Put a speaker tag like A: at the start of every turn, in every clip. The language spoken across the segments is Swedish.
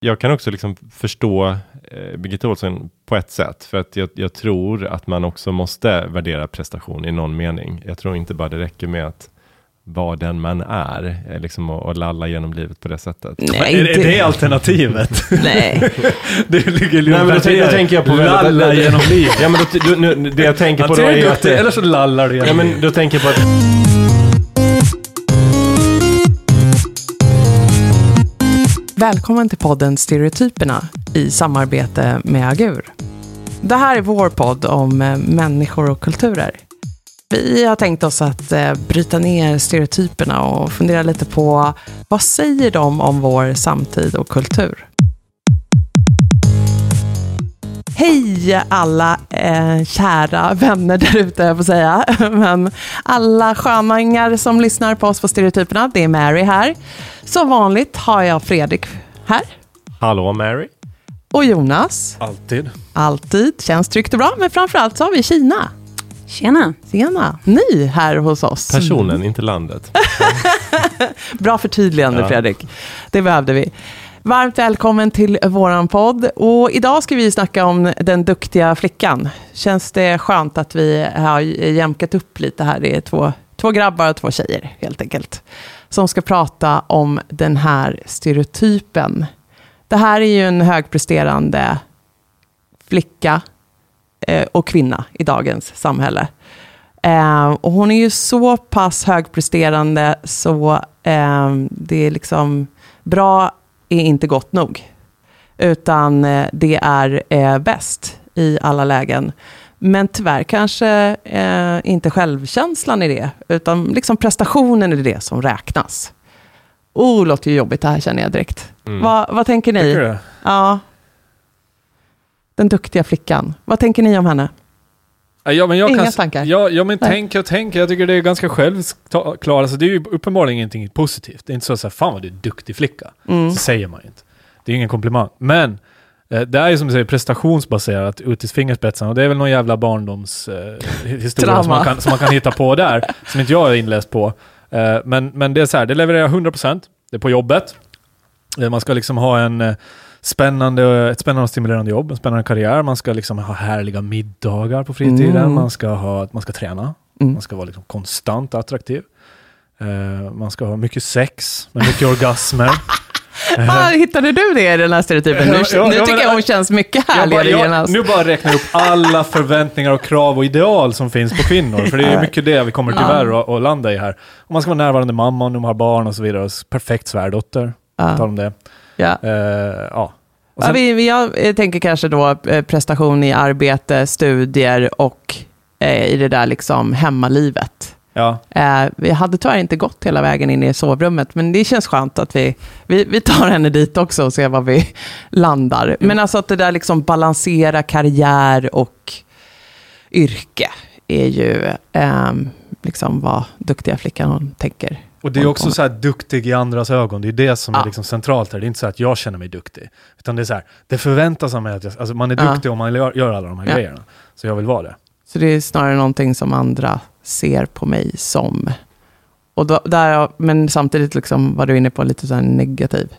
A: Jag kan också liksom förstå eh, Birgitta Olsson på ett sätt, för att jag, jag, tror att man också måste värdera prestation i någon mening. Jag tror inte bara det räcker med att vara den man är, eh, liksom och, och lalla genom livet på det sättet.
B: Nej, är, är det alternativet?
C: Nej.
B: det ligger
A: Nej, men då, då tänker jag på
B: lalla genom livet.
A: Ja, men då, nu, det jag tänker på då
B: är
A: att...
B: Eller så lallar du
A: Ja, men då tänker jag på att...
C: Välkommen till podden Stereotyperna i samarbete med Agur. Det här är vår podd om eh, människor och kulturer. Vi har tänkt oss att eh, bryta ner stereotyperna och fundera lite på vad säger de om vår samtid och kultur? Hej alla eh, kära vänner där ute, jag får säga. Men alla sköningar som lyssnar på oss på Stereotyperna, det är Mary här. Som vanligt har jag Fredrik här.
A: Hallå Mary.
C: Och Jonas.
B: Alltid.
C: Alltid. Känns tryggt och bra. Men framförallt så har vi Kina.
D: Tjena.
C: Tjena. Ny här hos oss.
A: Personen, inte landet.
C: bra förtydligande
A: Ja.
C: Fredrik. Det behövde vi. Varmt välkommen till våran podd. Och idag ska vi snacka om den duktiga flickan. Känns det skönt att vi har jämkat upp lite här? Det är två, två grabbar och två tjejer helt enkelt. Som ska prata om den här stereotypen. Det här är ju en högpresterande flicka eh, och kvinna i dagens samhälle. Eh, och hon är ju så pass högpresterande så eh, det är liksom bra är inte gott nog. Utan eh, det är eh, bäst i alla lägen. Men tyvärr kanske eh, inte självkänslan i det, utan liksom prestationen är det som räknas. Oh, låter ju jobbigt det här känner jag direkt.
A: Mm.
C: Vad, vad tänker ni?
B: Tycker du?
C: Ja. Den duktiga flickan. Vad tänker ni om henne?
B: Ja, men jag
C: Inga
B: kan,
C: tankar?
B: Ja, ja men
C: Nej.
B: tänker och tänker. Jag tycker det är ganska självklart. Alltså, det är ju uppenbarligen ingenting positivt. Det är inte så att säga, fan vad du är duktig flicka.
C: Mm.
B: Så säger man ju inte. Det är ingen komplimang. Men eh, det är ju som du säger prestationsbaserat ut i fingerspetsarna. Och det är väl någon jävla barndoms eh, som man, kan, som man kan hitta på där. som inte jag är inläst på. Eh, men, men det är så här, det levererar 100%. Det är på jobbet. Eh, man ska liksom ha en eh, spännande, ett spännande och stimulerande jobb, en spännande karriär. Man ska liksom ha härliga middagar på fritiden.
C: Mm.
B: Man, ska ha, man ska träna.
C: Mm.
B: Man ska vara liksom konstant attraktiv. Eh, man ska ha mycket sex med mycket orgasmer.
C: Ah, hittade du det i den här stereotypen? Nu,
B: Ja, ja,
C: nu tycker
B: men-
C: jag hon känns mycket
B: Jag bara,
C: härligare
B: jag, nu bara räknar jag upp alla förväntningar och krav och ideal som finns på kvinnor. För det är mycket det vi kommer tyvärr att, att landa i här. Och man ska vara närvarande mamma om de har barn och så vidare. Och perfekt svärdotter.
C: Ja.
B: Tal om det.
C: Ja.
B: Eh, ja. Och
C: Ja,
B: sen,
C: vi, vi, jag eh, tänker kanske då eh, prestation i arbete, studier och eh, i det där liksom hemmalivet.
B: ja.
C: Eh, vi hade tyvärr inte gått hela vägen in i sovrummet, men det känns skönt att vi, vi, vi tar henne dit också och ser var vi landar. Men alltså att det där liksom balansera karriär och yrke är ju ehm, liksom vad duktiga flickan hon tänker.
B: Och det är också så här duktig i andras ögon. Det är det som
C: Ja.
B: är liksom centralt här. Det är inte så att jag känner mig duktig. Utan det är så här, det förväntas av mig att jag, alltså man är duktig om man gör, gör alla de här
C: Ja.
B: grejerna. Så jag vill vara det.
C: Så det är snarare någonting som andra ser på mig som. Och då, där, men samtidigt liksom var du inne på lite så här negativ.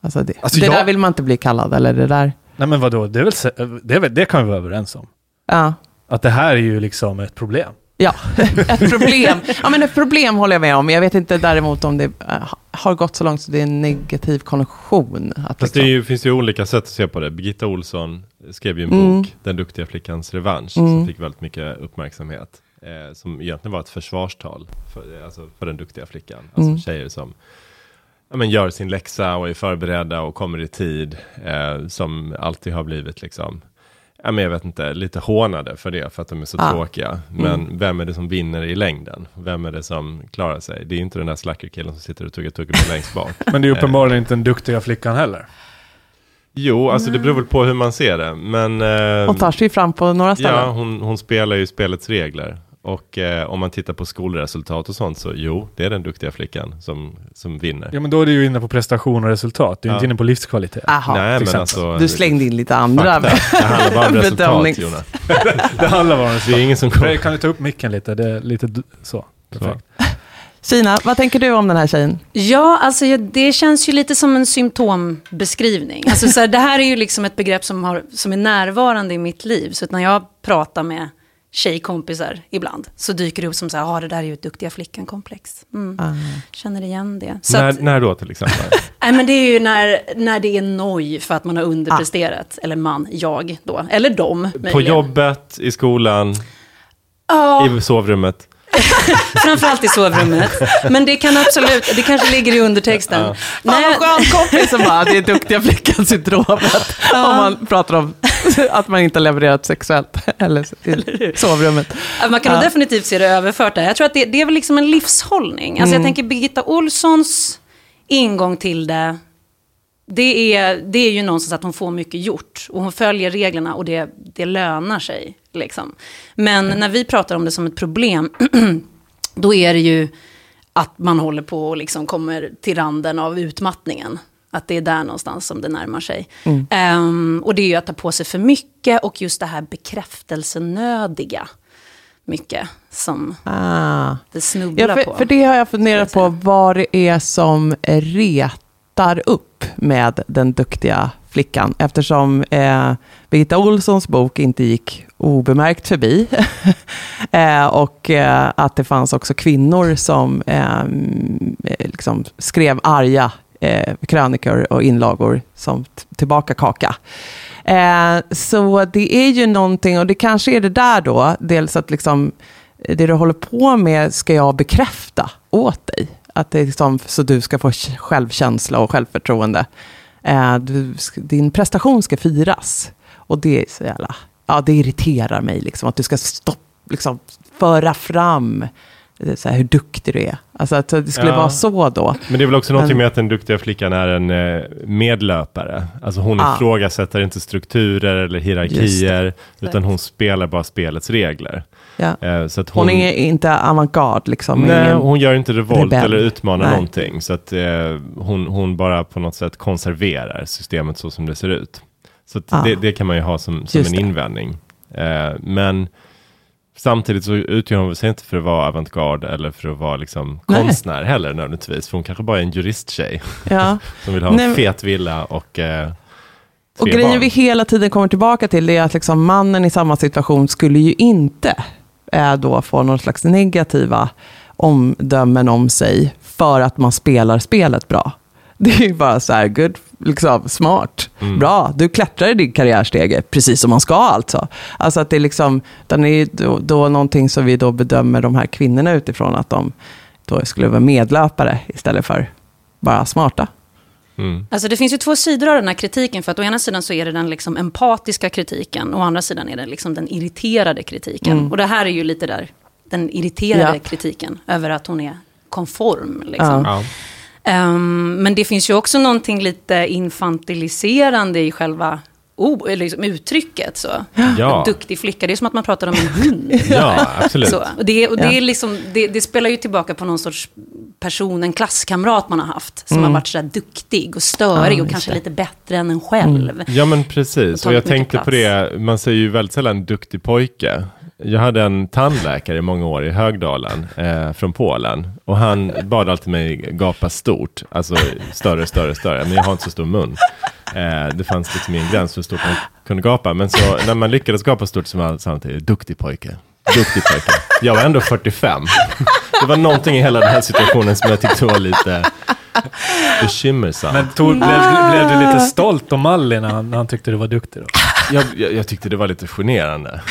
C: Alltså det,
B: Alltså
C: det
B: jag-
C: där vill man inte bli kallad, eller det där.
B: Nej men vadå, det, är väl, det, är väl, det kan vi vara överens om.
C: Ja,
B: Att det här är ju liksom ett problem.
C: Ja. ett problem. Ja, men ett problem håller jag med om. Jag vet inte däremot om det eh, har gått så långt så det är en negativ konnotation. Att
A: Fast det
C: liksom,
A: är ju, finns ju olika sätt att se på det. Birgitta Olsson skrev ju en
C: Mm.
A: bok, Den duktiga flickans revansch,
C: Mm.
A: som fick väldigt mycket uppmärksamhet. Eh, som egentligen var ett försvarstal för, eh, alltså för den duktiga flickan. Alltså
C: Mm.
A: tjejer som ja, men gör sin läxa och är förberedda och kommer i tid. Eh, som alltid har blivit liksom, ja, men jag vet inte, lite hånade för det, för att de är så
C: Ah.
A: tråkiga. Men
C: Mm.
A: vem är det som vinner i längden? Vem är det som klarar sig? Det är inte den där slackerkillen som sitter och tuggar tuggummi längst bak.
B: Men det är uppenbarligen inte den duktiga flickan heller.
A: Jo, alltså det beror väl på hur man ser det. Men eh,
C: hon tar sig fram på några ställen.
A: ja, hon, hon spelar ju spelets regler. Och eh, om man tittar på skolresultat och sånt så jo, det är den duktiga flickan som, som vinner.
B: Ja men då är det ju inne på prestation och resultat. Du är
A: Ja.
B: inte inne på livskvalitet.
C: Aha,
A: Nej, men alltså.
C: du slängde in lite andra.
A: Det handlar bara om resultat, Jonas.
B: Det handlar bara om
A: Det är ingen som kommer...
B: Kan du ta upp micken lite? Det är lite så. Perfekt.
C: Stina, vad tänker du om den här tjejen?
D: Ja, alltså det känns ju lite som en symptombeskrivning. Alltså, så här, det här är ju liksom ett begrepp som, har, som är närvarande i mitt liv. Så att när jag pratar med tjejkompisar ibland så dyker det upp som så här, ah, det där är ju ett duktiga flickan-komplex. Mm.
C: Ah.
D: Känner igen det. Så
A: När,
D: att,
A: när då till exempel?
D: nej, men det är ju när, när det är noj för att man har underpresterat. Eller man, jag då. Eller de,
A: På
D: möjligen.
A: jobbet, i skolan,
D: Ja,
A: i sovrummet?
D: framförallt i sovrummet. Men det kan absolut, det kanske ligger i undertexten.
C: Fan
D: Nej,
C: vad skön kompis som bara, det är duktiga flickan-syndromet. Om man pratar om att man inte har levererat sexuellt. Eller i sovrummet.
D: Man kan
C: Ja.
D: definitivt se det överfört där. Jag tror att det, det är väl liksom en livshållning. Alltså
C: Mm.
D: jag tänker Birgitta Olssons ingång till det, det är, det är ju någonstans att hon får mycket gjort. Och hon följer reglerna och det, det lönar sig. Liksom. Men
C: Mm.
D: när vi pratar om det som ett problem, då är det ju att man håller på och liksom kommer till randen av utmattningen. Att det är där någonstans som det närmar sig.
C: Mm.
D: Ehm, och det är ju att ta på sig för mycket och just det här bekräftelsenödiga. Mycket som
C: Ah.
D: det snubblar
C: Ja, för,
D: på.
C: för det har jag funderat på, vad det är som retar upp med den duktiga flickan. Eftersom eh, Birgitta Olssons bok inte gick obemärkt förbi. eh, och eh, att det fanns också kvinnor som eh, eh, liksom skrev arga eh, krönikor och inlagor som t- tillbaka kaka. Eh, så det är ju någonting, och det kanske är det där då, dels att liksom eh, det du håller på med ska jag bekräfta åt dig. Att det är liksom, så du ska få självkänsla och självförtroende. Eh, du, din prestation ska firas. Och det är så jävla, ja det irriterar mig liksom att du ska stopp, liksom, föra fram eh, så här, hur duktig du är. Alltså att det skulle
A: Ja.
C: vara så då.
A: Men det är väl också någonting
C: Men-
A: med att den duktiga flickan är en eh, medlöpare. Alltså hon
C: Ah.
A: ifrågasätter inte strukturer eller hierarkier, utan hon spelar bara spelets regler.
C: Ja.
A: Eh, så att hon,
C: Hon är inte avantgarde liksom.
A: Nej, hon gör inte revolt
C: rebell.
A: eller utmanar
C: Nej.
A: någonting. Så att eh, hon, hon bara på något sätt konserverar systemet så som det ser ut. Så
C: Ah.
A: det, det kan man ju ha som, som en invändning. Eh, men samtidigt så utgör hon sig inte för att vara avantgarde eller för att vara liksom
C: Nej.
A: konstnär heller nödvändigtvis. För hon kanske bara är en juristtjej
C: ja.
A: som vill ha en
C: Nej,
A: fet villa och eh,
C: Och grejen
A: barn.
C: vi hela tiden kommer tillbaka till är att liksom mannen i samma situation skulle ju inte eh, då få någon slags negativa omdömen om sig för att man spelar spelet bra. Det är ju bara så här, good, liksom, smart,
A: Mm.
C: bra, du klättrar i din karriärstege, precis som man ska alltså. Alltså att det är liksom, den är då, då någonting som vi då bedömer de här kvinnorna utifrån, att de då skulle vara medlöpare istället för bara smarta.
A: Mm.
D: Alltså det finns ju två sidor av den här kritiken. För att å ena sidan så är det den liksom empatiska kritiken. Och å andra sidan är det liksom den irriterade kritiken.
C: Mm.
D: Och det här är ju lite där, den irriterade
C: Ja.
D: kritiken. Över att hon är konform. Liksom.
A: Ja.
D: Ehm, men det finns ju också någonting lite infantiliserande i själva o- eller liksom uttrycket. Så.
A: Ja.
D: Duktig flicka, det är som att man pratar om en hund.
A: ja, absolut.
D: Så, och det, och det, är liksom, det, det spelar ju tillbaka på någon sorts person, en klasskamrat man har haft. Som
C: Mm.
D: har varit sådär duktig och störig
C: Ja,
D: och kanske
C: det.
D: lite bättre än en själv.
A: Ja men
D: Och
A: precis, och
D: tagit
A: jag tänkte på
D: plats.
A: det, man säger ju väldigt sällan duktig pojke. Jag hade en tandläkare i många år i Högdalen eh, från Polen och han bad alltid mig gapa stort, alltså större, större, större, men jag har inte så stor mun. Eh, det fanns liksom ingen gräns för hur stort man kunde gapa, men så när man lyckades gapa stort så var alltid duktig pojke, duktig pojke. Jag var ändå 45. Det var någonting i hela den här situationen som jag tyckte var lite bekymmersamt.
B: Men Tor, blev, blev du lite stolt om Malin när han, när han tyckte du var duktig då?
A: Jag, jag, jag tyckte det var lite generande.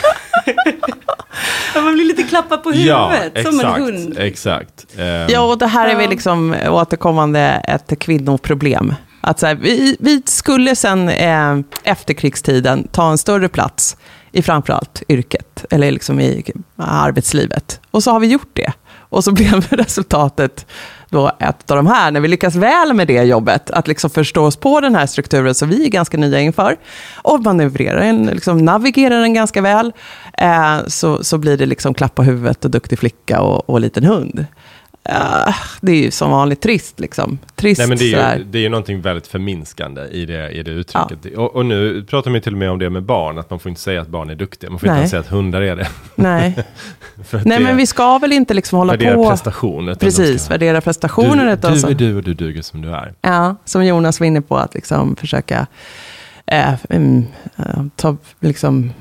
D: Ja, man blir lite klappad på huvudet, som en hund.
A: Exakt. Ehm,
C: Ja, och det här är väl
D: Ja.
C: liksom återkommande ett kvinnoproblem. Att så här, vi, vi skulle sen eh, efterkrigstiden ta en större plats i framförallt yrket, eller liksom i arbetslivet. Och så har vi gjort det. Och så blev resultatet då ett av de här, när vi lyckas väl med det jobbet, att liksom förstå oss på den här strukturen som vi är ganska nya inför, och manövrerar den, liksom navigerar den ganska väl, eh, så, så blir det liksom klapp på huvudet och duktig flicka och, och liten hund ja, det är ju som vanligt trist liksom. Trist
A: Nej, men det är,
C: sådär.
A: ju, det är ju någonting väldigt förminskande i det, i det uttrycket. Och, och nu pratar man till och med om det med barn, att man får inte säga att barn är duktiga. Man får inte
C: Nej.
A: ens säga att hundar är det.
C: Nej, Nej
A: det
C: men vi ska väl inte liksom hålla
A: värderar
C: på...
A: prestation. utan de
C: Precis,
A: ska-
C: värdera prestationer.
A: Du, du är du och du duger som du är.
C: Ja, som Jonas var inne på, att liksom försöka eh, eh, ta, liksom,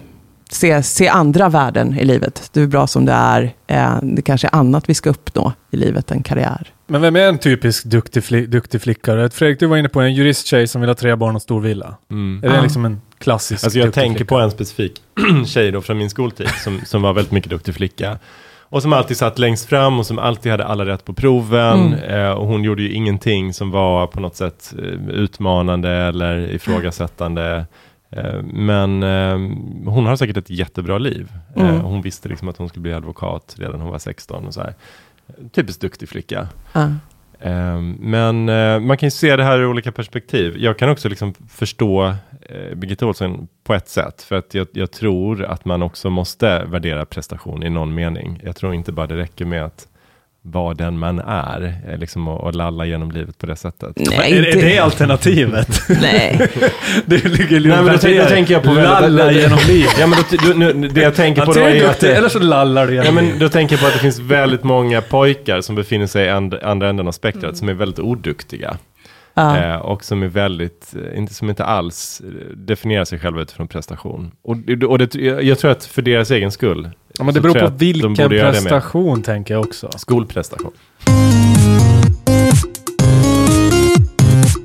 C: se, se andra värden i livet. Du är bra som du är. Eh, det kanske är annat vi ska uppnå i livet än karriär.
B: Men vem är en typisk duktig, fli, duktig flicka? Fredrik, du var inne på en juristtjej som vill ha tre barn och stor villa.
A: Mm.
B: Är det
C: Ah.
B: liksom en klassisk
A: Alltså jag tänker
B: flicka?
A: på en specifik tjej då från min skoltid som, som var väldigt mycket duktig flicka. Och som alltid satt längst fram och som alltid hade alla rätt på proven. Eh, och hon gjorde ju ingenting som var på något sätt eh, utmanande eller ifrågasättande. Eh, men eh, hon har säkert ett jättebra liv. Eh,
C: Mm.
A: hon visste liksom att hon skulle bli advokat redan när hon var 16 och så här. Typiskt duktig flicka. Eh, Men man kan ju se det här ur olika perspektiv. Jag kan också liksom förstå Birgitta Olsson på ett sätt. För att jag, jag tror att man också måste värdera prestation i någon mening. Jag tror inte bara det räcker med att vara den man är. eh, Liksom och, och lalla genom livet på det sättet.
C: Nej,
B: är, är det alternativet?
C: Nej.
B: det ligger
A: Nej, men då, tänker- då tänker jag på...
B: Lalla genom livet.
A: Ja, men då, då, nu, det jag tänker på då
B: är du
A: ju att... det-
B: eller så lallar du
A: Ja,
B: genom
A: men
B: livet.
A: då tänker jag på att det finns väldigt många pojkar som befinner sig i and, andra änden av spektrat som är väldigt oduktiga.
C: Ja.
A: Eh, och som är väldigt, eh, inte, som inte alls eh, definierar sig själva utifrån prestation. Och, det- och det, jag jag tror att för deras egen skull.
B: Ja, men det beror på
A: de
B: vilken prestation tänker jag också.
A: Skolprestation.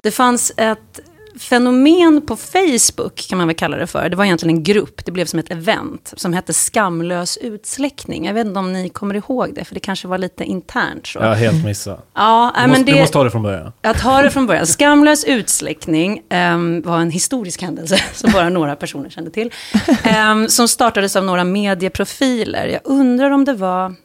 D: Det fanns ett fenomen på Facebook, kan man väl kalla det för. Det var egentligen en grupp, det blev som ett event, som hette Skamlös utsläckning. Jag vet inte om ni kommer ihåg det, för det kanske var lite internt. Så.
B: Jag helt missat.
D: Ja, nej,
B: Du,
D: men
B: måste,
D: det,
B: du måste ta det från början.
D: att ha det från början. Skamlös utsläckning ehm, var en historisk händelse som bara några personer kände till. Ehm, som startades av några medieprofiler. Jag undrar om det var...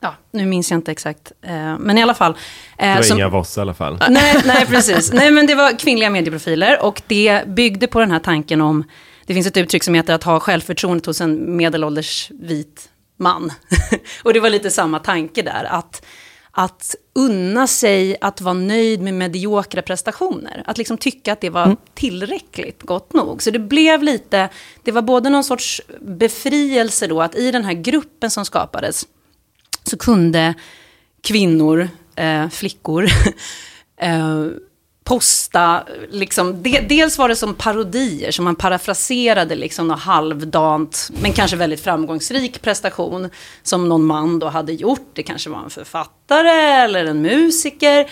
D: Ja, nu minns jag inte exakt. Eh, men i alla fall. eh,
A: Det var
D: som-
A: inga av oss i alla fall.
D: Nej, nej, precis. Nej, men det var kvinnliga medieprofiler och det byggde på den här tanken om, det finns ett uttryck som heter att ha självförtroende hos en medelålders vit man. och det var lite samma tanke där, att, att unna sig att vara nöjd med mediokra prestationer. Att liksom tycka att det var tillräckligt gott nog. Så det blev lite, det var både någon sorts befrielse då, att i den här gruppen som skapades, så kunde kvinnor, eh, flickor, eh, posta, liksom, de, dels var det som parodier, som man parafraserade liksom något halvdant, men kanske väldigt framgångsrik prestation, som någon man då hade gjort. Det kanske var en författare eller en musiker,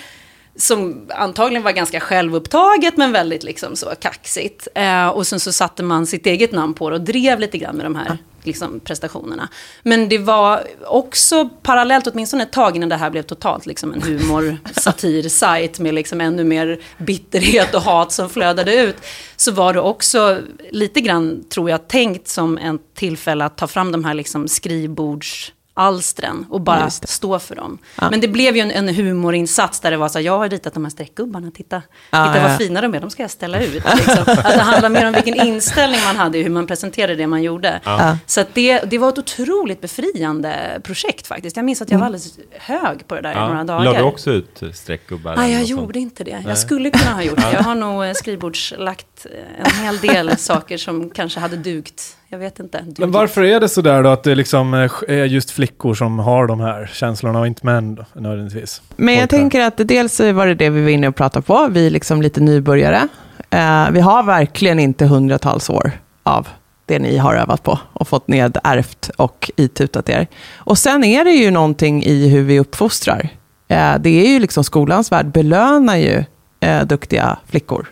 D: som antagligen var ganska självupptaget, men väldigt liksom så kaxigt. Eh, och sen så satte man sitt eget namn på det och drev lite grann med de här liksom, prestationerna. Men det var också parallellt, åtminstone ett tag innan det här blev totalt liksom en humor satir-sajt med liksom ännu mer bitterhet och hat som flödade ut, så var det också lite grann, tror jag, tänkt som en tillfälle att ta fram de här liksom skrivbords alstren och bara stå för dem.
C: Ja.
D: Men det blev ju en, en humorinsats där det var så här, jag har ritat de här streckgubbarna, titta,
C: Ja,
D: titta
C: ja.
D: vad fina de är, de ska jag ställa ut. Liksom. Att det handlar mer om vilken inställning man hade, hur man presenterade det man gjorde.
C: Ja.
D: Så att det, det var ett otroligt befriande projekt faktiskt. Jag minns att jag var alldeles hög på det där i några dagar.
A: La du också ut eh, streckgubbar?
D: Nej, jag
A: sånt?
D: gjorde inte det. Jag skulle kunna ha gjort det. Jag har nog eh, skrivbordslagt eh, en hel del saker som kanske hade dugt. Jag vet inte.
B: Men
D: Dugit.
B: varför är det sådär då att det liksom eh, är just flickor som har de här känslorna och inte män då, nödvändigtvis?
C: Men jag
B: Pojkar.
C: tänker att dels var det det vi var inne och pratade på. Vi är liksom lite nybörjare. Eh, vi har verkligen inte hundratals år av det ni har övat på och fått ned, ärvt och itutat er. Och sen är det ju någonting i hur vi uppfostrar. Eh, det är ju liksom skolans värld belönar ju eh, duktiga flickor.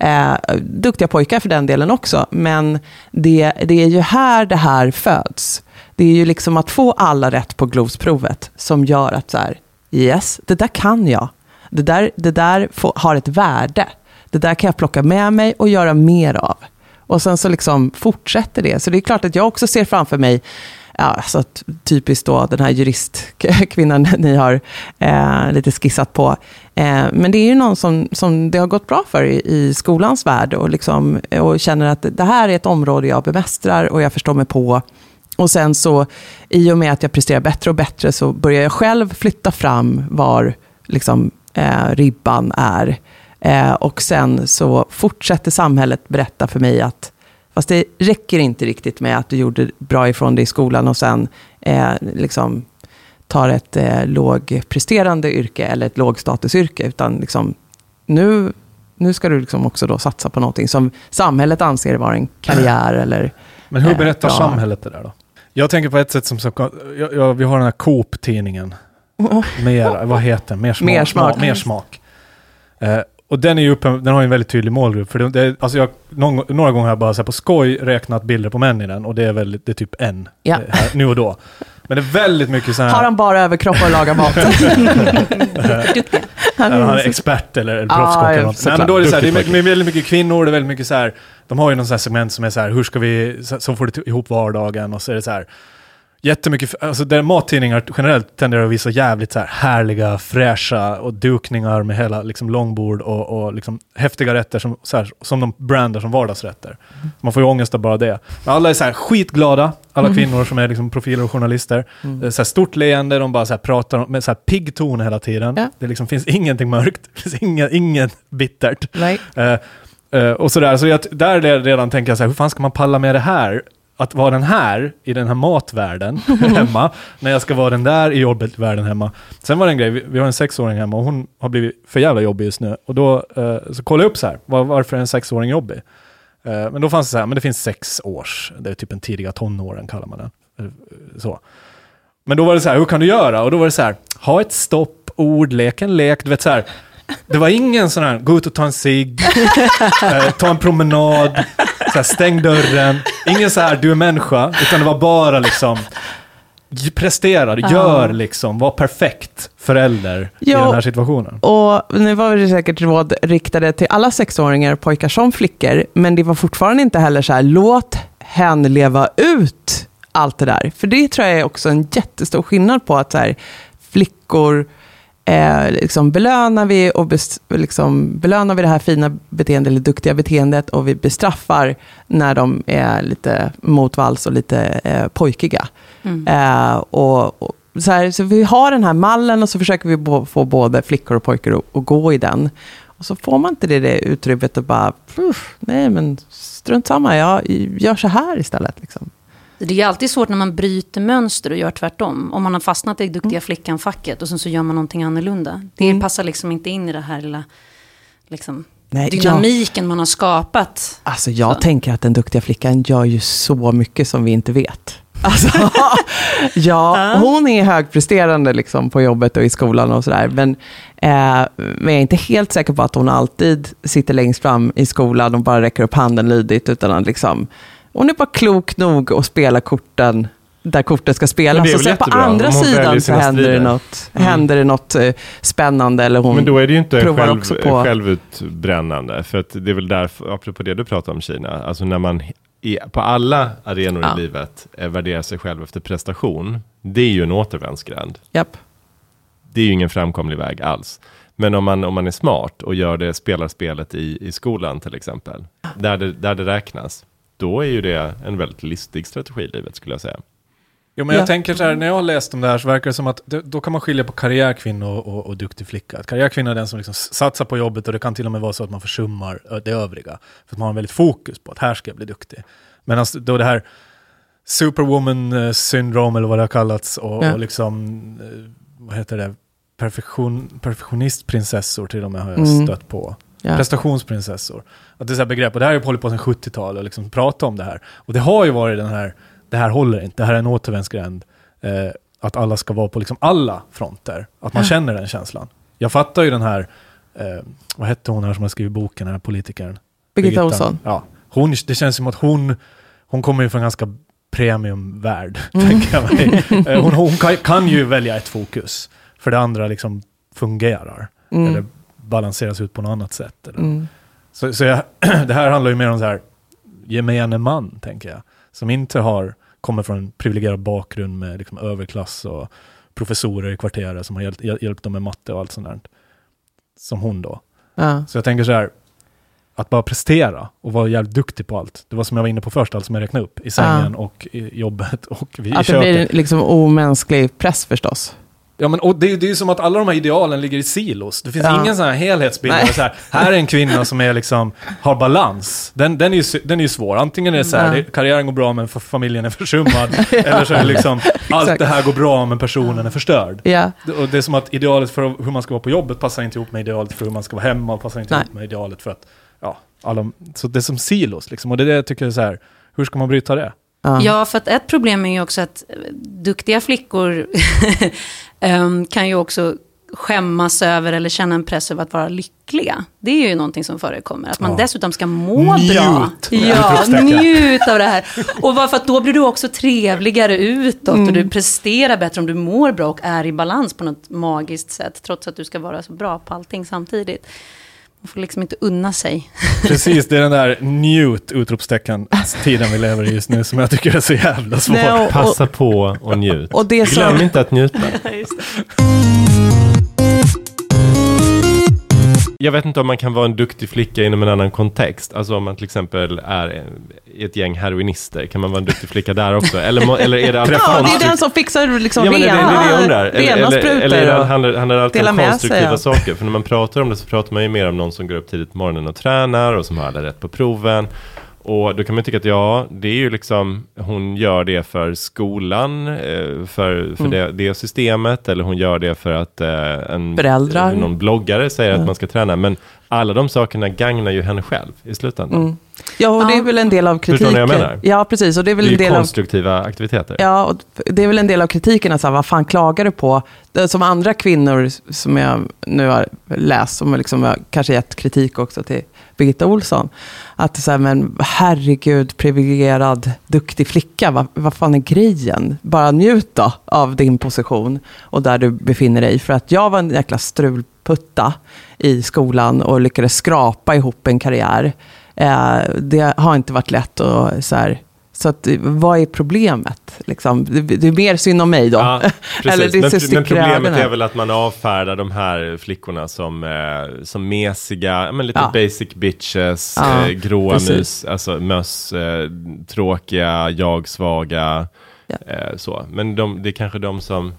C: Eh, duktiga pojkar för den delen också, men det, det är ju här det här föds. Det är ju liksom att få alla rätt på glosprovet som gör att så här, yes, det där kan jag. Det där, det där får, har ett värde. Det där kan jag plocka med mig och göra mer av. Och sen så liksom fortsätter det. Så det är klart att jag också ser framför mig, ja, alltså typiskt då den här juristkvinnan ni har eh, lite skissat på. Eh, men det är ju någon som, som det har gått bra för i, i skolans värld och, liksom, och känner att det här är ett område jag bemästrar och jag förstår mig på. Och sen så, i och med att jag presterar bättre och bättre, så börjar jag själv flytta fram var liksom, eh, ribban är. Eh, och sen så fortsätter samhället berätta för mig att Fast det räcker inte riktigt med att du gjorde bra ifrån dig i skolan och sen eh, liksom tar ett eh, lågpresterande yrke eller ett lågstatusyrke. Utan liksom, nu, nu ska du liksom också då satsa på någonting som samhället anser vara en karriär. Eller,
B: Men hur
C: eh,
B: berättar
C: bra.
B: samhället det där då? Jag tänker på ett sätt som, jag, jag, vi har den här Coop-tidningen. Mer, vad heter den? Mer smak.
C: Mer smak.
B: Mer smak. Eh, och den, är ju uppe, den har ju en väldigt tydlig målgrupp. För det, det, alltså jag, någon, några gånger har jag bara så här på skoj räknat bilder på män i den. Och det är, väldigt, det är typ en
C: Ja.
B: eh, här, nu och då. Men det är väldigt mycket så här...
C: Har han bara överkropp och lagar mat? Han
B: är
C: så-
B: expert eller, eller
C: Ja,
B: proffskock eller
C: ja,
B: något. Nej, men då är det, så här, det är väldigt mycket kvinnor, det är väldigt mycket så här, de har ju någon sån här segment som är så här, hur ska vi, så, så får du ihop vardagen och så är det så här, jättemycket, alltså där mattidningar generellt tenderar att visa jävligt så här härliga, fräscha och dukningar med hela liksom långbord och, och liksom häftiga rätter som, så här, som de brandar som vardagsrätter. Man får ju ångest av bara det. Men alla är så här skitglada, alla kvinnor som är liksom profiler och journalister. Är så här stort leende, de bara så här pratar med så här pigg ton hela tiden.
C: Ja.
B: Det liksom finns ingenting mörkt, det finns inget, inget bittert.
C: Nej.
B: Eh, eh, och sådär, så jag, där redan tänker jag så här, hur fan ska man palla med det här? Att vara den här i den här matvärlden hemma, när jag ska vara den där i jobbet-världen hemma. Sen var det en grej, vi, har en sexåring hemma och hon har blivit för jävla jobbig just nu. Och då eh, så kollade jag upp så här, var, varför är en sexåring jobbig? Eh, men då fanns det så här, men det finns sex års, det är typ en tidiga tonåren kallar man den. Eh, så. Men då var det så här, hur kan du göra? Och då var det så här, ha ett stopp, ord, lek en lek, du vet så här. Det var ingen sån här, gå ut och ta en cigg, eh, ta en promenad, här, stäng dörren. Ingen så här, du är människa, utan det var bara liksom, prestera, gör liksom, var perfekt förälder i
C: Ja.
B: den här situationen.
C: Och nu var det säkert råd riktade till alla sexåringar, pojkar som flickor, men det var fortfarande inte heller så här, låt hen leva ut allt det där. För det tror jag är också en jättestor skillnad på att så här, flickor eh, liksom belönar vi och liksom belönar vi det här fina beteendet eller duktiga beteendet och vi bestraffar när de är lite motvalls och lite eh, pojkiga.
D: Mm.
C: Eh, och, och, så, här, så vi har den här mallen och så försöker vi bo, få både flickor och pojkar att, gå i den. Och så får man inte det, det utrymmet och bara, "Puff, nej men strunt samma, jag gör så här istället. Liksom.
D: Det är alltid svårt när man bryter mönster och gör tvärtom. Om man har fastnat i duktiga flickan-facket och sen så gör man någonting annorlunda. Det
C: Mm.
D: passar liksom inte in i det här lilla liksom,
C: Nej, jag,
D: dynamiken man har skapat.
C: alltså jag
D: Så.
C: tänker att den duktiga flickan gör ju så mycket som vi inte vet. Alltså, ja, hon är högpresterande liksom på jobbet och i skolan och sådär. Men, eh, men jag är inte helt säker på att hon alltid sitter längst fram i skolan och bara räcker upp handen lydigt. Utan att liksom, hon är bara klok nog att spela korten där korten ska spelas. Och
A: väl
C: sen på andra sidan så händer det, något,
A: Mm.
C: händer det något eh, spännande. Eller hon,
A: Men då är det ju inte själv,
C: på-
A: självutbrännande. För att det är väl därför, apropå det du pratar om Kina, alltså när man i, på alla arenor
C: Ja.
A: i livet eh, värderar sig själv efter prestation, det är ju en återvändsgränd.
C: Japp.
A: Det är ju ingen framkomlig väg alls. Men om man, om man är smart och gör det, spelar spelet i, i skolan till exempel, där det, där det räknas, då är ju det en väldigt listig strategi i livet skulle jag säga.
B: Jo, men jag
C: Ja.
B: tänker så här, när jag har läst om det här så verkar det som att det, då kan man skilja på karriärkvinna och, och, och duktig flicka. Att karriärkvinna är den som liksom satsar på jobbet och det kan till och med vara så att man försummar det övriga. För att man har väldigt fokus på att här ska jag bli duktig. Medan då det här superwoman eh, syndrom eller vad det har kallats och,
C: Ja.
B: och liksom, eh, vad heter det, Perfektion, perfektionistprinsessor till och med har jag
C: Mm.
B: stött på.
C: Ja.
B: Prestationsprinsessor. Att det är så här begrepp, och det här har ju hållit på sedan 70-talet och liksom prata om det här. Och det har ju varit den här, det här håller inte, det här är en återvändsgränd. Eh, att alla ska vara på liksom alla fronter. Att man
C: Ja.
B: känner den känslan. Jag fattar ju den här, eh, vad hette hon här som har skrivit boken, den här politikern?
C: Birgitta Olsson.
B: Ja, hon, det känns som att hon, hon kommer ju från ganska premiumvärld,
C: Mm.
B: tänker jag mig. Eh, hon hon kan, kan ju välja ett fokus, för det andra liksom fungerar.
C: Mm.
B: Eller balanseras ut på något annat sätt. Eller.
C: Mm.
B: Så, så jag, det här handlar ju mer om så här gemene man, tänker jag. Som inte har, kommer från en privilegierad bakgrund med liksom överklass och professorer i kvarteret som har hjälpt, hjälpt dem med matte och allt sånt där. Som hon då.
C: Ja.
B: Så jag tänker så här, att bara prestera och vara jävligt duktig på allt. Det var som jag var inne på först, allt som jag räknade upp. I sängen och i jobbet och vid, i
C: Att det
B: köket.
C: blir liksom omänsklig press förstås.
B: Ja, men, och det, det är ju som att alla de här idealen ligger i silos. Det finns
C: Ja.
B: ingen sån här helhetsbild. Så här, här är en kvinna som är liksom, har balans. Den, den, är ju, den är ju svår. Antingen är det så här, det, karriären går bra men familjen är försummad. Eller så är det liksom, allt det här går bra men personen är förstörd.
C: Ja,
B: Det- Och det är som att idealet för hur man ska vara på jobbet passar inte ihop med idealet för hur man ska vara hemma. Och passar inte
C: Nej.
B: ihop med idealet för att, ja, alla, så det är som silos liksom. Och det är det jag tycker är så här, hur ska man bryta det?
C: ja.
D: För att ett problem är ju också att duktiga flickor kan ju också skämmas över eller känna en press över att vara lyckliga. Det är ju någonting som förekommer. Att man
B: Ja.
D: dessutom ska må
B: Njut!
D: bra. Ja, njut av det här. Och varför att då blir du också trevligare utåt och du presterar bättre om du mår bra och är i balans på något magiskt sätt. Trots att du ska vara så bra på allting samtidigt. Man får liksom inte unna sig.
B: Precis, det är den där njut utropstecken tiden vi lever i just nu som jag tycker är så jävla svår.
C: Nej, och, och,
A: Passa på och njut.
C: och det
A: Glöm
C: som...
A: inte att njuta. Jag vet inte om man kan vara en duktig flicka inom en annan kontext. Alltså om man till exempel är i ett gäng heroinister. Kan man vara en duktig flicka där också? Eller, eller är det alltid
C: Ja, det är den som fixar liksom
A: Ja, men det, det, det undrar.
C: rena,
A: Eller,
C: rena
A: eller,
C: sprutor.
A: eller är det,
C: och-
A: handlar, handlar det alltid om
C: med sig,
A: konstruktiva
C: ja.
A: saker? För när man pratar om det så pratar man ju mer om någon som går upp tidigt på morgonen och tränar och som har alla rätt på proven. Och då kan man tycka att ja, det är ju liksom, hon gör det för skolan, eh, för, för
C: Mm.
A: det, det systemet, eller hon gör det för att eh, en,
C: Föräldrar.
A: någon bloggare säger
C: Ja.
A: att man ska träna. Men alla de sakerna gagnar ju henne själv i slutändan.
C: Mm. Ja, och det är väl en del av
A: Förstår ni
C: kritiken.
A: vad jag menar?
C: Ja, precis. Och det är
A: Det
C: väl
A: är
C: en del av
A: konstruktiva aktiviteter.
C: Ja, och det är väl en del av kritiken att säga, vad fan klagar du på? Det, som andra kvinnor som jag nu har läst, som liksom har kanske gett kritik också till Birgitta Olsson. Att det så här, men herregud, privilegierad, duktig flicka, vad, vad fan är grejen? Bara njut då av din position och där du befinner dig. För att jag var en jäkla strulputta i skolan och lyckades skrapa ihop en karriär. Eh, det har inte varit lätt att så här, så att, vad är problemet? Liksom, det, det är mer synd om mig då.
A: Ja, precis.
C: Eller det
A: men, men problemet är väl att man avfärdar de här flickorna som, eh, som mesiga, men lite
C: Ja.
A: basic bitches,
C: Ja,
A: eh, gråa mus, alltså möss, eh, tråkiga, jag-svaga,
C: Ja.
A: eh, så. Men de, det är kanske de som,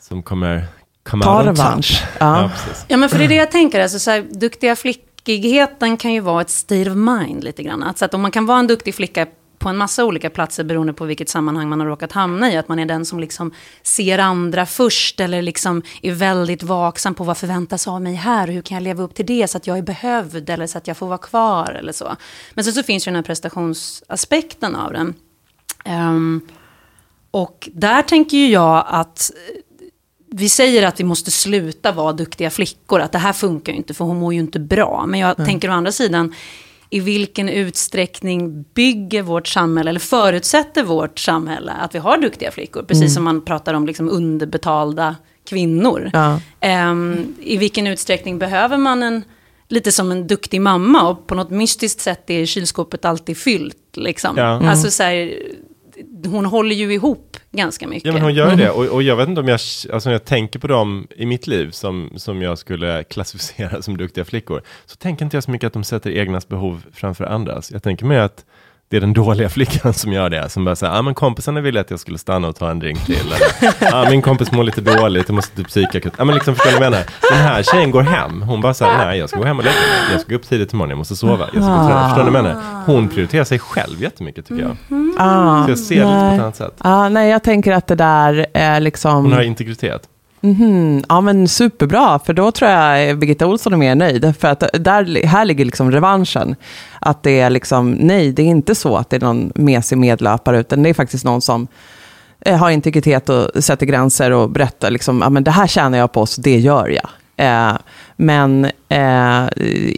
A: som kommer come
C: Ta revansch.
A: Ja,
C: Ja.
D: men för det är det jag tänker. Alltså, så här, duktiga duktigheten kan ju vara ett state of mind lite grann. Alltså, att om man kan vara en duktig flicka på en massa olika platser beroende på vilket sammanhang man har råkat hamna i. Att man är den som liksom ser andra först eller liksom är väldigt vaksam på vad förväntas av mig här. Hur kan jag leva upp till det så att jag är behövd eller så att jag får vara kvar eller så. Men sen så finns ju den här prestationsaspekten av den. Um, och där tänker ju jag att vi säger att vi måste sluta vara duktiga flickor, att det här funkar ju inte för hon mår ju inte bra. Men jag tänker å andra sidan, i vilken utsträckning bygger vårt samhälle, eller förutsätter vårt samhälle att vi har duktiga flickor? Precis som man pratar om liksom underbetalda kvinnor.
C: Ja.
D: Ehm, I vilken utsträckning behöver man en, lite som en duktig mamma och på något mystiskt sätt är kylskåpet alltid fyllt. Liksom.
A: Ja. Mm.
D: Alltså så här, hon håller ju ihop ganska mycket.
A: Ja men hon gör ju det och, och jag vet inte om jag, alltså när jag tänker på dem i mitt liv som, som jag skulle klassificera som duktiga flickor. Så tänker inte jag så mycket att de sätter egnas behov framför andras. Jag tänker mer att det är den dåliga flickan som gör det. Som bara säger, ah, men kompisarna ville att jag skulle stanna och ta en drink till. Eller, ah, min kompis mår lite dåligt, jag måste till psykakut. Ah, men liksom, förstår du vad jag menar? Den här tjejen går hem, hon bara säger, nej jag ska gå hem och lägga mig. Jag ska gå upp tidigt imorgon, jag måste sova. Jag ska gå och träna. Förstår du vad jag menar? Hon prioriterar sig själv jättemycket tycker jag.
C: Ah,
A: Så jag ser det lite på ett annat sätt.
C: Ah, nej, jag tänker att det där är liksom...
A: Hon har integritet.
C: Mm, Ja, men superbra, för då tror jag Birgitta Olsson är mer nöjd. För att där, här ligger liksom revanschen. Att det är liksom, nej, det är inte så att det är någon mesig medlöpare, utan det är faktiskt någon som eh, har integritet och sätter gränser och berättar liksom, ja, men det här tjänar jag på, så det gör jag. Eh, men eh,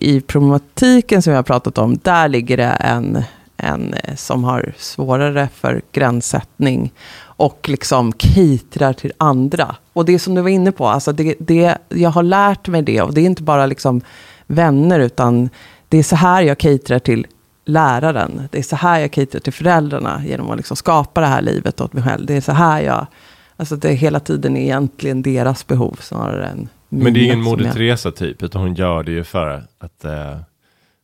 C: i problematiken som jag har pratat om, där ligger det en, en eh, som har svårare för gränssättning och liksom caterar till andra. Och det som du var inne på, alltså det, det, jag har lärt mig det och det är inte bara liksom vänner utan det är så här jag caterar till läraren. Det är så här jag caterar till föräldrarna genom att liksom skapa det här livet åt mig själv. Det är så här jag, alltså det är hela tiden egentligen deras behov snarare än
A: Men det är ingen
C: mina
A: Moder Teresa typ, utan hon gör det ju för att, eh,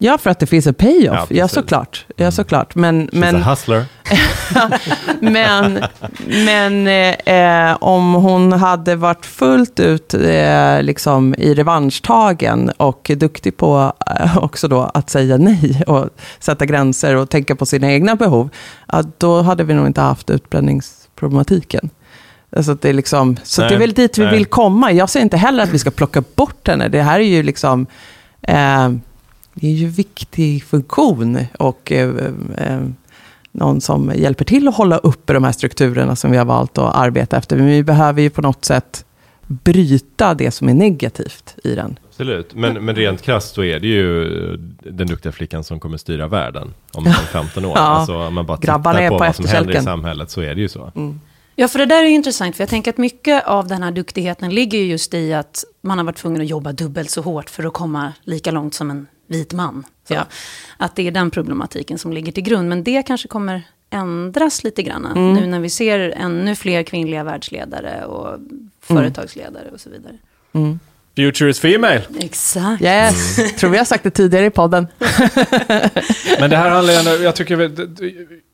C: Ja, för att det finns en payoff.
A: Ja,
C: Ja, såklart. Ja, såklart. Men,
A: She's
C: men,
A: a hustler.
C: men, men eh, eh, om hon hade varit fullt ut eh, liksom i revanschtagen och duktig på eh, också då att säga nej och sätta gränser och tänka på sina egna behov, då hade vi nog inte haft utbränningsproblematiken. Alltså det är liksom, så
A: Nej,
C: det är väl dit vi
A: nej.
C: vill komma. Jag säger inte heller att vi ska plocka bort henne. Det här är ju liksom... Eh, det är ju en viktig funktion och eh, eh, någon som hjälper till att hålla uppe de här strukturerna som vi har valt att arbeta efter. Men vi behöver ju på något sätt bryta det som är negativt i den.
A: Absolut, men, men rent krasst så är det ju den duktiga flickan som kommer styra världen om om 15 år.
C: Ja.
A: Alltså om man bara
C: Grabbarna
A: tittar på,
C: på
A: vad som händer i samhället så är det ju så.
D: Ja, för det där är ju intressant, för jag tänker att mycket av den här duktigheten ligger ju just i att man har varit tvungen att jobba dubbelt så hårt för att komma lika långt som en vit man. Så.
C: Ja.
D: Att det är den problematiken som ligger till grund, men det kanske kommer ändras lite grann
C: Mm.
D: nu när vi ser ännu fler kvinnliga världsledare och företagsledare och så vidare.
C: Mm.
B: Future is female.
D: Exakt.
C: Yes, tror vi har sagt det tidigare i podden.
B: Men det här handlar ju ändå, jag tycker,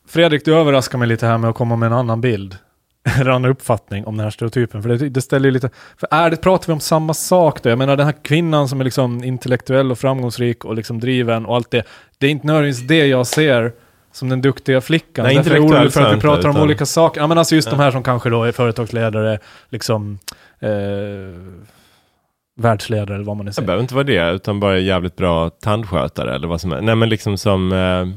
B: Fredrik, du överraskar mig lite här med att komma med en annan bild. Eller annan uppfattning om den här stereotypen. För det, det ställer ju lite, för är det, pratar vi om samma sak då? Jag menar den här kvinnan som är liksom intellektuell och framgångsrik och liksom driven och allt det. Det är inte nödvändigtvis det jag ser som den duktiga flickan.
A: Nej,
B: Därför är jag orolig för att vi pratar om
A: utan-
B: olika saker. Ja men alltså just de
A: Ja.
B: här som kanske då är företagsledare, liksom eh, världsledare eller vad man nu
A: Det
B: säger.
A: behöver inte vara det, utan bara jävligt bra tandskötare eller vad som är. Nej men liksom som, eh,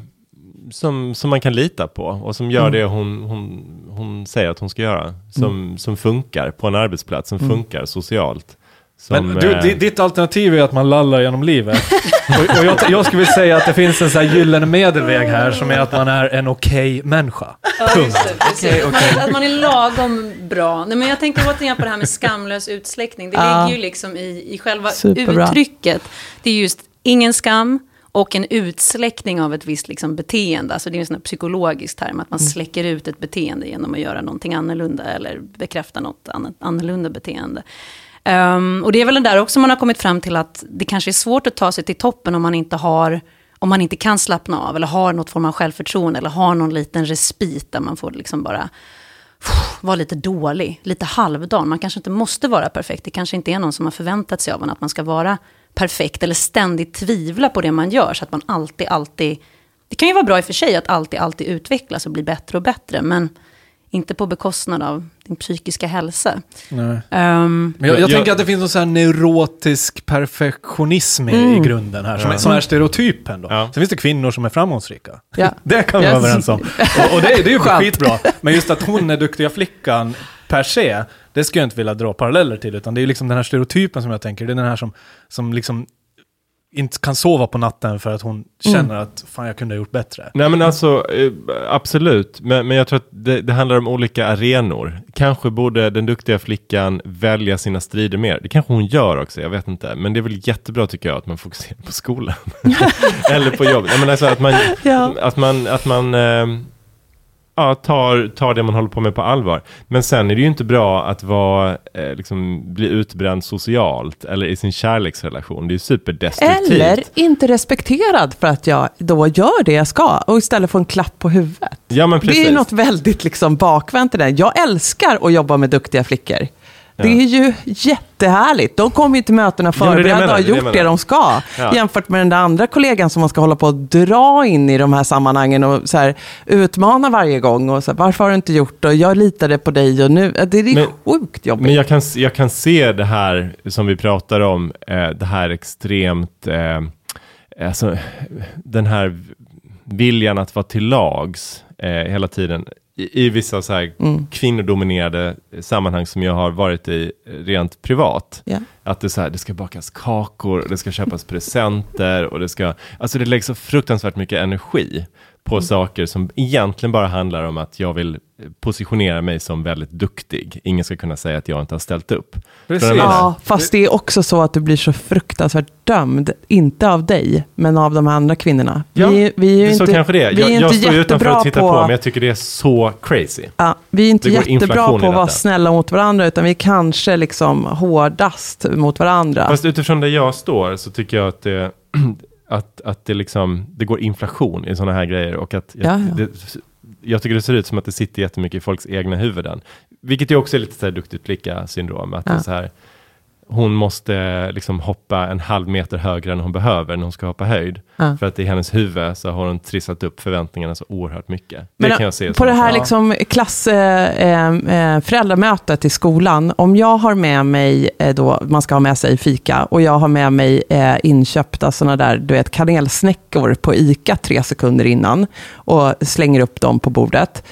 A: som, som man kan lita på och som gör
C: Mm.
A: det hon, hon, hon säger att hon ska göra. Som, som funkar på en arbetsplats, som funkar socialt. Som,
B: Men du,
A: eh,
B: di- ditt alternativ är att man lallar genom livet. och, och jag, jag skulle vilja säga att det finns en sån här gyllene medelväg här som är att man är en okej människa. Punkt.
D: Okej, okej. Att man är lagom bra. Nej, men jag tänker återigen på det här med skamlös utsläckning. Det ligger ju liksom i, i själva
C: Superbra.
D: uttrycket. Det är just ingen skam och en utsläckning av ett visst liksom beteende. Alltså det är en sån psykologisk term, att man släcker ut ett beteende genom att göra någonting annorlunda eller bekräfta något annorlunda beteende. Ehm, och det är väl där också man har kommit fram till att det kanske är svårt att ta sig till toppen om man inte har om man inte kan slappna av eller har något form av självförtroende eller har någon liten respit där man får liksom bara vara lite dålig, lite halvdan. Man kanske inte måste vara perfekt. Det kanske inte är någon som har förväntat sig av en att man ska vara perfekt eller ständigt tvivla på det man gör så att man alltid, alltid... Det kan ju vara bra i och för sig att alltid, alltid utvecklas och bli bättre och bättre, men inte på bekostnad av din psykiska hälsa.
B: Nej.
D: Ehm,
B: Men jag, jag,
A: Jag-
B: tänker att det finns någon sån här neurotisk perfektionism i, i grunden här, som,
A: Ja.
B: som är stereotypen då.
A: Ja.
B: Sen finns det kvinnor som är framgångsrika.
C: Ja.
B: Det kan vi vara överens om. Och, och det, är- det är ju skitbra. Men just att hon är duktiga flickan per se, det skulle jag inte vilja dra paralleller till, utan det är liksom den här stereotypen som jag tänker, det är den här som, som liksom inte kan sova på natten för att hon känner att fan jag kunde ha gjort bättre.
A: Nej men alltså, eh, absolut. Men, men jag tror att det, det handlar om olika arenor. Kanske borde den duktiga flickan välja sina strider mer. Det kanske hon gör också, jag vet inte. Men det är väl jättebra tycker jag att man fokuserar på skolan. Eller på jobb. Nej, men alltså att man,
C: Ja.
A: att man, att man eh, ja, tar, tar det man håller på med på allvar. Men sen är det ju inte bra att vara, eh, liksom, bli utbränd socialt eller i sin kärleksrelation. Det är ju superdestruktivt.
C: Eller inte respekterad för att jag då gör det jag ska och istället få en klapp på huvudet.
A: Ja men precis.
C: Det är något väldigt liksom bakvänt i det. Jag älskar att jobba med duktiga flickor. Det
A: Ja.
C: är ju jättehärligt. De kommer ju till mötena
A: Ja, det det
C: förberedda och
A: menar,
C: har
A: det det
C: gjort det
A: menar.
C: de ska.
A: Ja.
C: Jämfört med den där andra kollegan som man ska hålla på att dra in i de här sammanhangen och så här, utmana varje gång. Och så här, Varför har du inte gjort det? Och Jag litade på dig och nu... Det är
A: Men-
C: sjukt jobbigt.
A: Men jag kan, jag kan se det här som vi pratar om, eh, det här extremt, eh, alltså den här viljan att vara till lags eh, hela tiden. I, I vissa så här
C: Mm.
A: kvinnodominerade sammanhang som jag har varit i eh, rent privat.
C: Ja.
A: Att det, så här, det ska bakas kakor, det ska köpas presenter och det ska, alltså det läggs så fruktansvärt mycket energi på
C: Mm.
A: saker som egentligen bara handlar om att jag vill positionera mig som väldigt duktig. Ingen ska kunna säga att jag inte har ställt upp.
B: Precis.
C: Ja, fast det är också så att du blir så fruktansvärt dömd. Inte av dig, men av de andra kvinnorna.
A: Ja,
C: vi, vi är ju
A: är så
C: inte,
A: kanske det är.
C: Vi är
A: Jag,
C: inte
A: jag står utanför och tittar på,
C: på
A: men jag tycker det är så crazy.
C: Ja, vi är inte jättebra på att vara snälla mot varandra, utan vi är kanske liksom hårdast mot varandra.
A: Fast utifrån där jag står så tycker jag att det, att, att det, liksom, det går inflation i sådana här grejer och att
C: Ja, ja.
A: Det, jag tycker det ser ut som att det sitter jättemycket i folks egna huvuden. Vilket ju också är lite så här duktigt flicka syndrom. Att det är
C: Ja.
A: så här, hon måste liksom hoppa en halv meter högre än hon behöver när hon ska hoppa höjd.
C: Ja.
A: För att i hennes huvud så har hon trissat upp förväntningarna så oerhört mycket. Det
C: Men,
A: kan jag se
C: På
A: som
C: det här liksom klass, eh, eh, föräldramötet i skolan, om jag har med mig, eh, då, man ska ha med sig fika, och jag har med mig eh, inköpta sådana där, du vet, kanelsnäckor på ICA tre sekunder innan, och slänger upp dem på bordet,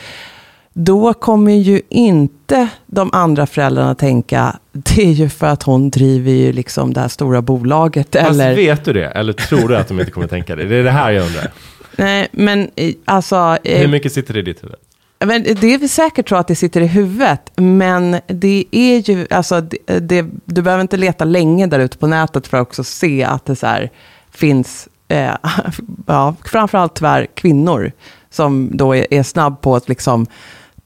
C: då kommer ju inte de andra föräldrarna tänka, det är ju för att hon driver ju liksom det här stora bolaget,
A: Fast
C: eller...
A: vet du det? Eller tror du att de inte kommer tänka det? Det är det här jag undrar.
C: Nej, men eh, alltså... eh,
A: Hur mycket sitter det i ditt huvud?
C: Men det är väl säkert så att det sitter i huvudet, men det är ju, alltså, det, det, du behöver inte leta länge där ute på nätet för att också se att det så här finns, eh, ja, framförallt tyvärr kvinnor, som då är, är snabb på att liksom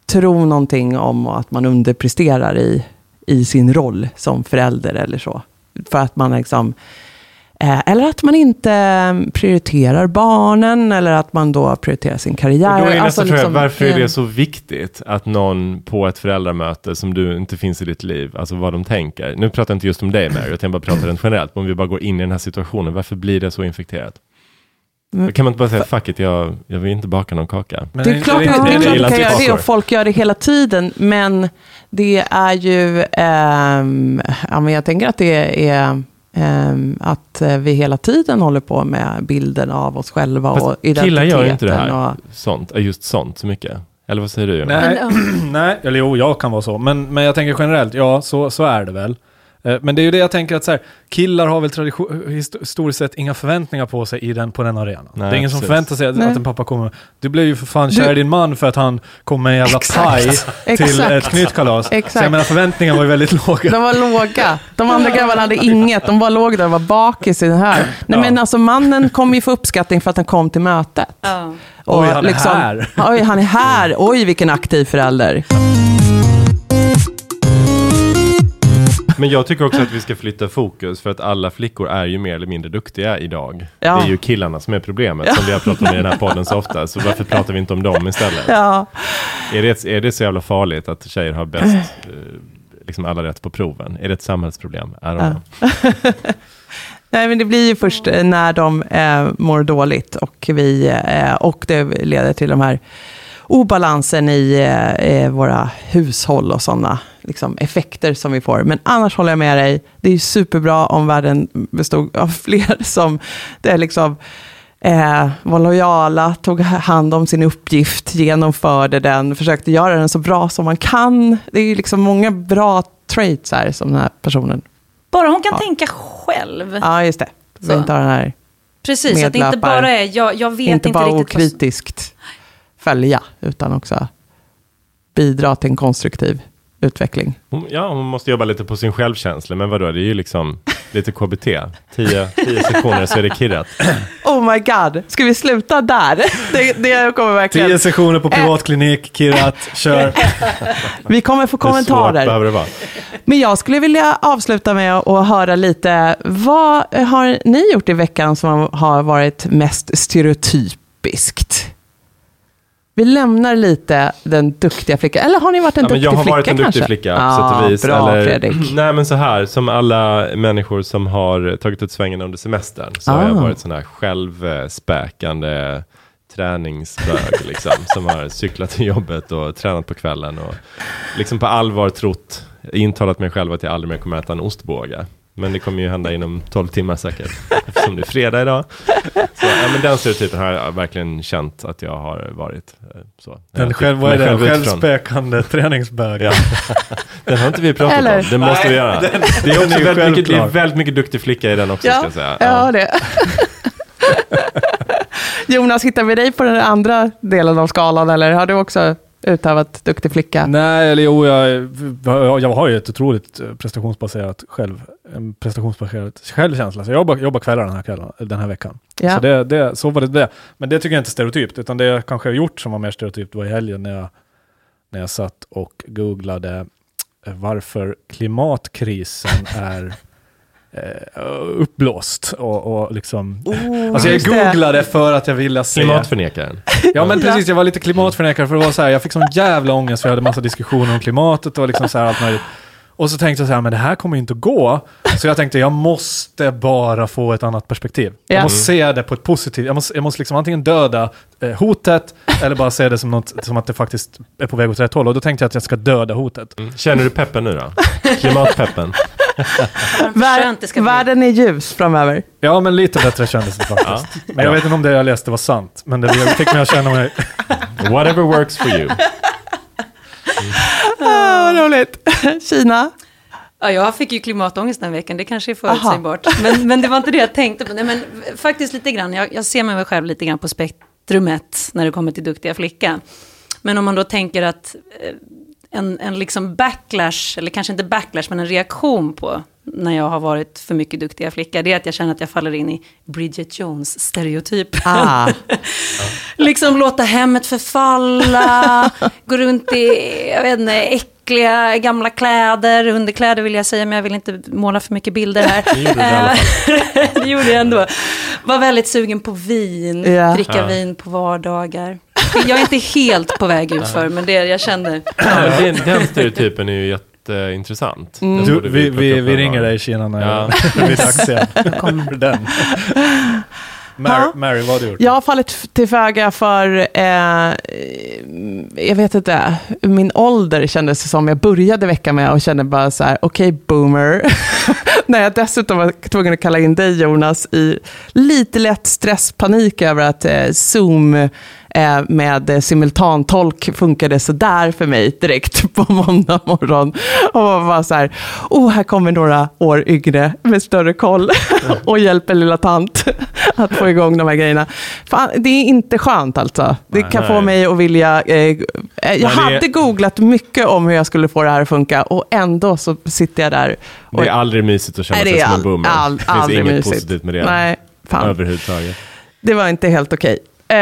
C: tro någonting om att man underpresterar i, i sin roll som förälder eller så. För att man liksom, eh, eller att man inte prioriterar barnen, eller att man då prioriterar sin karriär.
A: Då är nästa
C: Alltså
A: fråga,
C: liksom,
A: varför är
C: eh,
A: det så viktigt att någon på ett föräldramöte som du inte finns i ditt liv, alltså vad de tänker. Nu pratar jag inte just om dig Mary, jag bara pratar rent generellt. Men om vi bara går in i den här situationen, varför blir det så infekterat?
C: Mm.
A: Kan man inte bara säga, fuck it, jag, jag vill inte baka någon kaka.
B: Men
C: Det är klart, att- att kan göra det och folk gör det hela tiden. Men det är ju, ja, men jag tänker att det är ehm, att eh, vi hela tiden håller på med bilden av oss själva och
A: Fast
C: identiteten.
A: killar gör inte det här,
C: Och,
A: sånt, äh, just sånt så mycket. Eller vad säger du?
B: Nej, nej, eller jo, jag kan vara så. Men, men jag tänker generellt, ja, så, så är det väl. Eh, Men det är ju det jag tänker att så här, killar har väl tradition, historiskt sett inga förväntningar på sig i den, på den arenan.
A: Nej,
B: det är ingen som
A: precis.
B: förväntar sig att, att en pappa kommer. Du blev ju för fan kär
C: Du-
B: i din man för att han kom med en jävla
C: Exakt.
B: paj till
C: Exakt.
B: ett knytkalas. Så
C: Exakt.
B: jag menar förväntningarna var ju väldigt låga.
C: de var låga. De andra grabbarna hade inget. De var låg där och var bakis i den här. Nej,
B: Ja.
C: men alltså mannen kommer ju få uppskattning för att han kom till mötet.
D: ja.
C: Och
B: Oj, han är här.
C: Oj, han är här. Oj, vilken aktiv förälder.
A: Men jag tycker också att vi ska flytta fokus för att alla flickor är ju mer eller mindre duktiga idag.
C: Ja.
A: Det är ju killarna som är problemet som vi har pratat om i den här podden så ofta. Så varför pratar vi inte om dem istället?
C: Ja.
A: Är, det, är det så jävla farligt att tjejer har bäst, eh, liksom alla rätt på proven? Är det ett samhällsproblem? I don't
C: Ja.
A: know.
C: Nej, men det blir ju först eh, när de eh, mår dåligt och, vi, eh, och det leder till de här obalansen i eh, eh, våra hushåll och sådana liksom, effekter som vi får. Men annars håller jag med dig. Det är superbra om världen bestod av fler som det är liksom, eh, var lojala, tog hand om sin uppgift, genomförde den, försökte göra den så bra som man kan. Det är liksom många bra traits här som den här personen.
D: Bara hon kan
C: Ja.
D: tänka själv.
C: Ja, just det. Vi
D: Så.
C: inte ha den här
D: Precis, att det inte bara är, jag, jag vet
C: inte
D: inte,
C: bara
D: riktigt
C: okritiskt följa, utan också bidra till en konstruktiv utveckling.
A: Ja, hon måste jobba lite på sin självkänsla, men vadå, det är ju liksom lite KBT. 10 sektioner så är det kirrat.
C: Oh my god, ska vi sluta där? Det, det kommer verkligen...
B: Tio sessioner på privatklinik, Kirat, kör.
C: Vi kommer få
A: Hur svårt
C: kommentarer.
A: behöver det vara?
C: Men jag skulle vilja avsluta med att höra lite, vad har ni gjort i veckan som har varit mest stereotypiskt? Vi lämnar lite den duktiga flickan. Eller har ni varit en
A: Ja,
C: duktig
A: jag har
C: flicka
A: varit en duktig
C: kanske?
A: flicka på
C: Ja,
A: sätt och vis.
C: Bra
A: eller,
C: Fredrik.
A: Nej men så här, som alla människor som har tagit ut svängen under semestern så har jag
C: Ah.
A: varit sån här självspäkande träningsbög liksom, som har cyklat till jobbet och tränat på kvällen och liksom på allvar trott, intalat mig själv att jag aldrig mer kommer äta en ostbåge. Men det kommer ju hända inom 12 timmar säkert, eftersom det är fredag idag. Så, ja, men den stereotypen har jag verkligen känt att jag har varit. eh, Så.
B: Den
A: Jag
B: själv,
A: fick
B: vad är det?
A: utifrån.
B: Självspäkande träningsbög.
A: Ja. Den har inte vi pratat
C: Eller-
A: om. Det måste vi göra. det, är också
B: den är
A: väldigt mycket, det är väldigt mycket duktig flicka i den också, ska
C: Ja,
A: jag säga.
C: ja det. Jonas, hittar vi dig på den andra delen av skalan eller har du också utövat duktig flicka?
B: Nej, eller jo, jag, jag har ju ett otroligt eh, prestationsbaserat själv, en prestationsbaserad självkänsla. Så jag jobbar, jobbar kvällar den här, kvällen, den här veckan.
C: Ja.
B: Så, det, det, så var det det. Men det tycker jag inte är stereotypt, utan det jag kanske har gjort som var mer stereotypt var i helgen när jag, när jag satt och googlade eh, varför klimatkrisen är eh, uppblåst och, och liksom...
C: Oh,
B: Alltså jag
C: just det.
B: googlade för att jag ville se...
A: Klimatförnekaren.
B: Ja men precis, jag var lite klimatförnekare för det var så här, jag fick sån jävla ångest för jag hade massa diskussioner om klimatet och liksom så här allt möjligt. Och så tänkte jag så här, men det här kommer ju inte att gå. Så jag tänkte, jag måste bara få ett annat perspektiv.
C: Ja.
B: Jag måste se det på ett positivt, jag måste, jag måste liksom antingen döda eh, hotet eller bara se det som, något, som att det faktiskt är på väg åt rätt håll. Och då tänkte jag att jag ska döda hotet.
A: Mm. Känner du peppen nu då? Klimatpeppen?
C: Vär- världen är ljus framöver.
B: Ja, men lite bättre kändes det faktiskt. Men jag vet inte om det jag läste var sant. Men det fick mig att känna mig...
A: Whatever works for you.
C: Ah, vad roligt. Kina?
D: Ja, jag fick ju klimatångest den veckan, det kanske är förutsägbart. Men, men det var inte det jag tänkte på. Nej, men faktiskt lite grann, jag, jag ser mig själv lite grann på spektrumet när det kommer till duktiga flicka. Men om man då tänker att eh, en, en liksom backlash, eller kanske inte backlash, men en reaktion på när jag har varit för mycket duktiga flicka, det är att jag känner att jag faller in i Bridget Jones-stereotypen.
C: Ah.
D: liksom låta hemmet förfalla, gå runt i, jag vet inte, äckliga gamla kläder, underkläder vill jag säga, men jag vill inte måla för mycket bilder här.
A: Det gjorde
D: Eh, det gjorde jag ändå. Var väldigt sugen på vin,
C: Ja.
D: dricka
A: Ja.
D: vin på vardagar. Jag är inte helt på väg ut för, men det jag känner.
A: Ja, den, den stereotypen är ju jätteintressant. Den
B: Du, vi, vi, vi ringer dig Kina när
A: Ja.
B: det blir dags igen. Kommer den. Mary. Mary, vad har du gjort?
C: Jag har fallit till föga för, eh, jag vet inte, min ålder kändes det som. Jag började veckan med och kände bara så här, okej boomer. När jag dessutom var tvungen att kalla in dig Jonas i lite lätt stresspanik över att eh, Zoom eh, med simultantolk funkade sådär för mig direkt på måndag morgon. Och man var så här, oh här kommer några år yngre med större koll och hjälper lilla tant att få igång de här grejerna. Fan, det är inte skönt alltså. Det kan få mig att vilja... Eh, eh, jag hade googlat mycket om hur jag skulle få det här att funka och ändå så sitter jag där. Och,
A: Det är aldrig mysigt att känna sig som en
C: all-
A: boomer.
C: all-
A: det finns
C: aldrig
A: inget
C: mysigt.
A: positivt med det
C: Nej, fan.
A: överhuvudtaget.
C: Det var inte helt okej. Eh,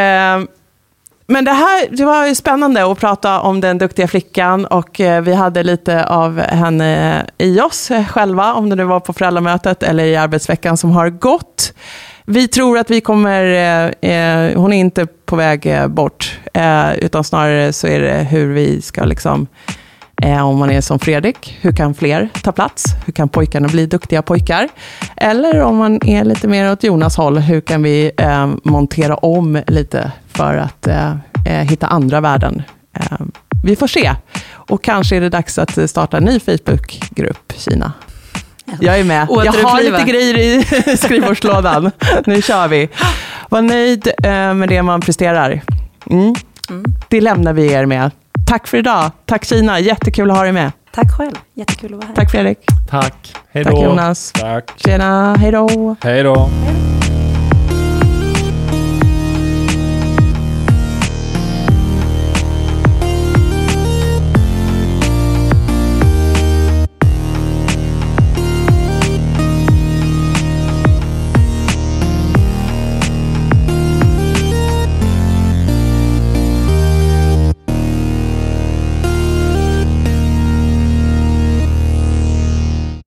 C: men det här det var ju spännande att prata om den duktiga flickan och eh, vi hade lite av henne i oss själva, om det nu var på föräldramötet eller i arbetsveckan som har gått. Vi tror att vi kommer, eh, eh hon är inte på väg bort, eh, utan snarare så är det hur vi ska liksom Eh, om man är som Fredrik, hur kan fler ta plats? Hur kan pojkarna bli duktiga pojkar? Eller om man är lite mer åt Jonas håll, hur kan vi eh, montera om lite för att eh, eh, hitta andra värden? Eh, vi får se. Och kanske är det dags att starta en ny Facebookgrupp, Kina. Jag är med. Jag har lite grejer i skrivbordslådan. nu kör vi. Var nöjd med det man presterar. Mm.
D: Mm.
C: Det lämnar vi er med. Tack för idag. Tack Kina, jättekul att ha dig med.
D: Tack själv, jättekul att vara här.
C: Tack Fredrik.
A: Tack. Hej
C: Tack
A: då.
C: Jonas.
B: Tack.
C: Tjena.
B: Hej då.
D: Hej då.